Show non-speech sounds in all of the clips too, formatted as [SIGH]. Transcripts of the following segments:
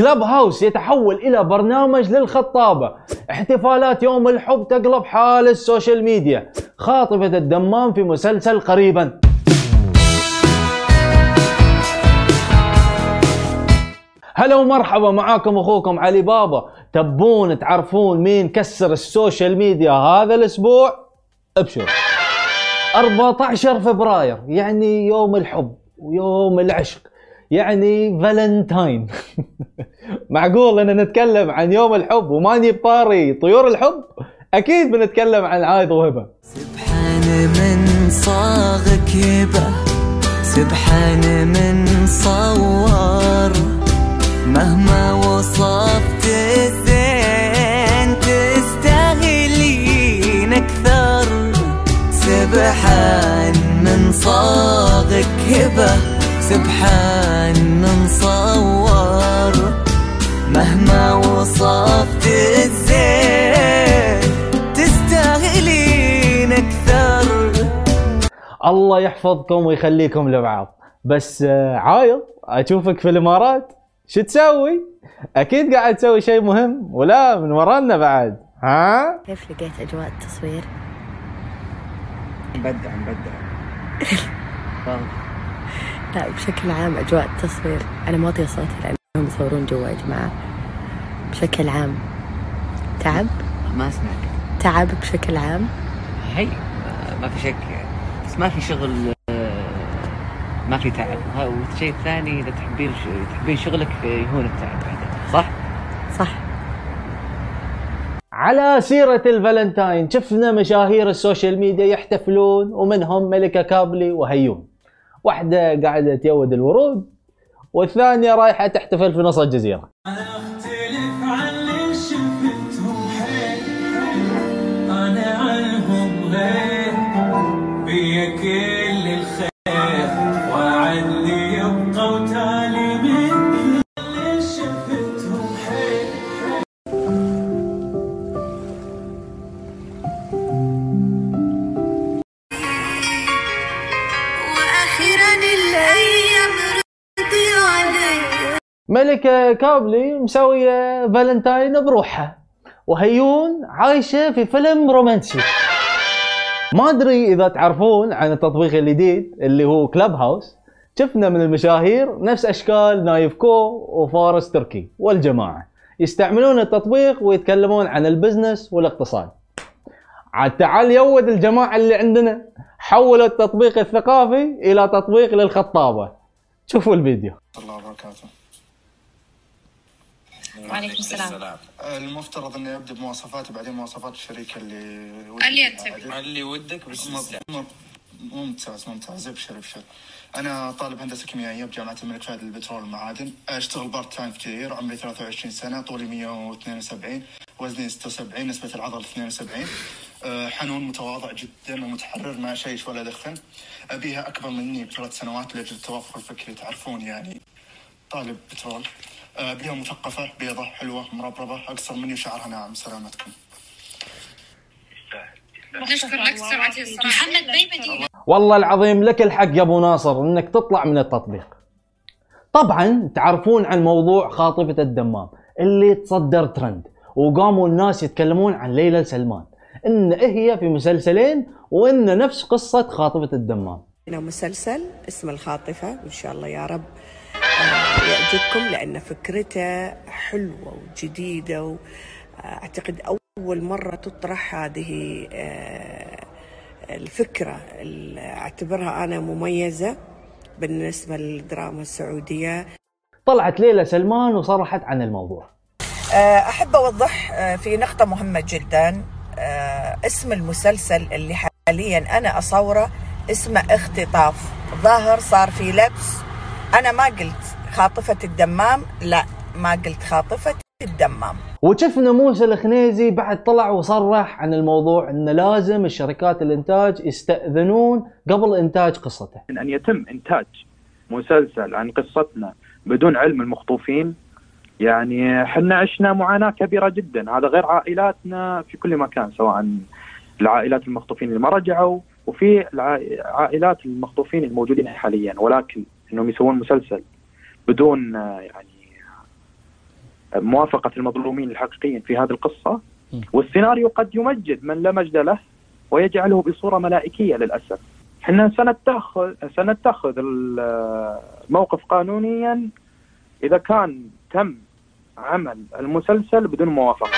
Clubhouse يتحول إلى برنامج للخطابة. احتفالات يوم الحب تقلب حال ال social media. خاطفة الدمام في مسلسل قريبا. هلا ومرحبا معاكم أخوكم علي بابا. تبون تعرفون مين كسر ال social media هذا الأسبوع؟ ابشر 14 فبراير يعني يوم الحب ويوم العشق. يعني فالنتاين. [LAUGHS] معقول ان نتكلم عن يوم الحب وما نجيب طاري طيور الحب؟ أكيد بنتكلم عن عايض وهبة. سبحان من صاغك يبه سبحان من صور. مهما وصفت الزين تستاهلين أكثر. سبحان من صاغك هبه سبحان من صور مهما وصفت الزين تستاهلين أكثر الله يحفظكم ويخليكم لبعض بس آه، عايض أشوفك في الإمارات شو تسوي؟ أكيد قاعد تسوي شيء مهم ولا من ورانا بعد ها؟ كيف لقيت أجواء التصوير؟ نبدع نبدع [LAUGHS] لا بشكل عام أجواء التصوير أنا موطية صوتي لأنهم يصورون جوا يا جماعة. بشكل عام. تعب؟ ما سمعت تعب بشكل عام؟ هي ما في شك. بس ما في شغل ما في تعب. ها- والشيء الثاني إذا تحبين تحبين شغلك يهون التعب بعدين. صح؟ صح. على سيرة الفالنتاين شفنا مشاهير ال social media يحتفلون ومنهم ملكة كابلي وهيون. واحدة قاعدة تيود الورود والثانية رايحة تحتفل في نص بيا كل ملكة كابلي مسوية فالنتاين بروحها. وهيون عايشة في فيلم رومانسي. ما أدري إذا تعرفون عن التطبيق الجديد اللي هو Clubhouse شفنا من المشاهير نفس أشكال نايف كو وفارس تركي والجماعة. يستعملون التطبيق ويتكلمون عن ال business والاقتصاد. عاد تعال يود الجماعة اللي عندنا. حولوا التطبيق الثقافي إلى تطبيق للخطابة. شوفوا الفيديو. الله وبركاته. وعليكم السلام. المفترض إني أبدأ بمواصفاتي بعدين مواصفات الشريكة اللي اللي تبي. اللي ودك بس ممتاز. ممتاز ابشر ابشر أنا طالب هندسة كيميائية بجامعة الملك فهد للبترول والمعادن. أشتغل part time كثير عمري 23 سنة طولي 172 وزني 76 نسبة العضل 72 أه، حنون متواضع جدا ومتحرر ما أشيش ولا أدخن. أبيها أكبر مني بثلاث سنوات لأجل التوافق الفكري تعرفون يعني. طالب بترول. آه، بها مثقفة بيضة حلوة مربربة أقصر مني وشعرها ناعم. سلامتكم. نشكر لك سرعتي الصراحة. محمد بين مدينة والله العظيم لك الحق يا أبو ناصر إنك تطلع من التطبيق. طبعا تعرفون عن موضوع خاطفة الدمام اللي تصدر ترند وقاموا الناس يتكلمون عن ليلى سلمان. إن هي في مسلسلين وإن نفس قصة خاطفة الدمام. هنا مسلسل اسمه الخاطفة وإن شاء الله يا رب. آه، يعجبكم لأن فكرته حلوة وجديدة وأعتقد أول مرة تطرح هذه آه، الفكرة اللي أعتبرها أنا مميزة بالنسبة للدراما السعودية. طلعت ليلى سلمان وصرحت عن الموضوع. آه، أحب أوضح آه، في نقطة مهمة جدا اسم المسلسل اللي حاليا أنا أصوره اسمه اختطاف. ظاهر صار في لبس أنا ما قلت خاطفة الدمام لا ما قلت خاطفة الدمام. وشفنا موسى الخنيزي بعد طلع وصرح عن الموضوع إن لازم الشركات الإنتاج يستأذنون قبل إنتاج قصته. إن يتم إنتاج مسلسل عن قصتنا بدون علم المخطوفين يعني إحنا عشنا معاناة كبيرة جدا. هذا غير عائلاتنا في كل مكان سواء العائلات المخطوفين اللي ما رجعوا وفي الع- عائلات المخطوفين الموجودين حاليا. ولكن إنهم يسوون مسلسل بدون آه، يعني موافقة المظلومين الحقيقيين في هذه القصة والسيناريو قد يمجد من لا مجد له ويجعله بصورة ملائكية للأسف. إحنا سنتخذ سنتخذ الموقف قانونيا إذا كان تم عمل المسلسل بدون موافقة.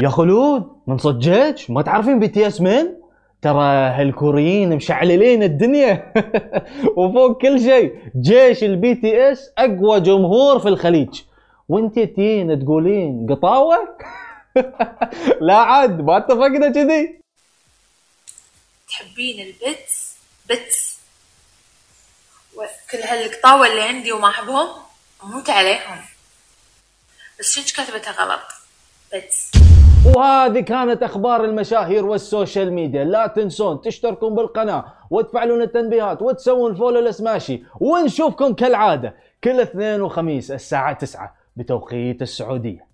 يا خلود من صجج ما تعرفين BTS من؟ ترى هالكوريين مشعللين الدنيا. [LAUGHS] وفوق كل شيء. جيش ال BTS أقوى جمهور في الخليج. وإنت تين تقولين قطاوه [LAUGHS] لا عاد ما اتفقنا كذي. تحبين البتس بتس وكل هالقطاوة اللي عندي وما أحبهم أموت عليهم. بس شنش كتبتها غلط؟ بتس وهذه كانت أخبار المشاهير وال social media. لا تنسون تشتركون بالقناة وتفعلون التنبيهات وتسوون follow لسماشي ونشوفكم كالعادة كل اثنين وخميس الساعة 9 بتوقيت السعودية.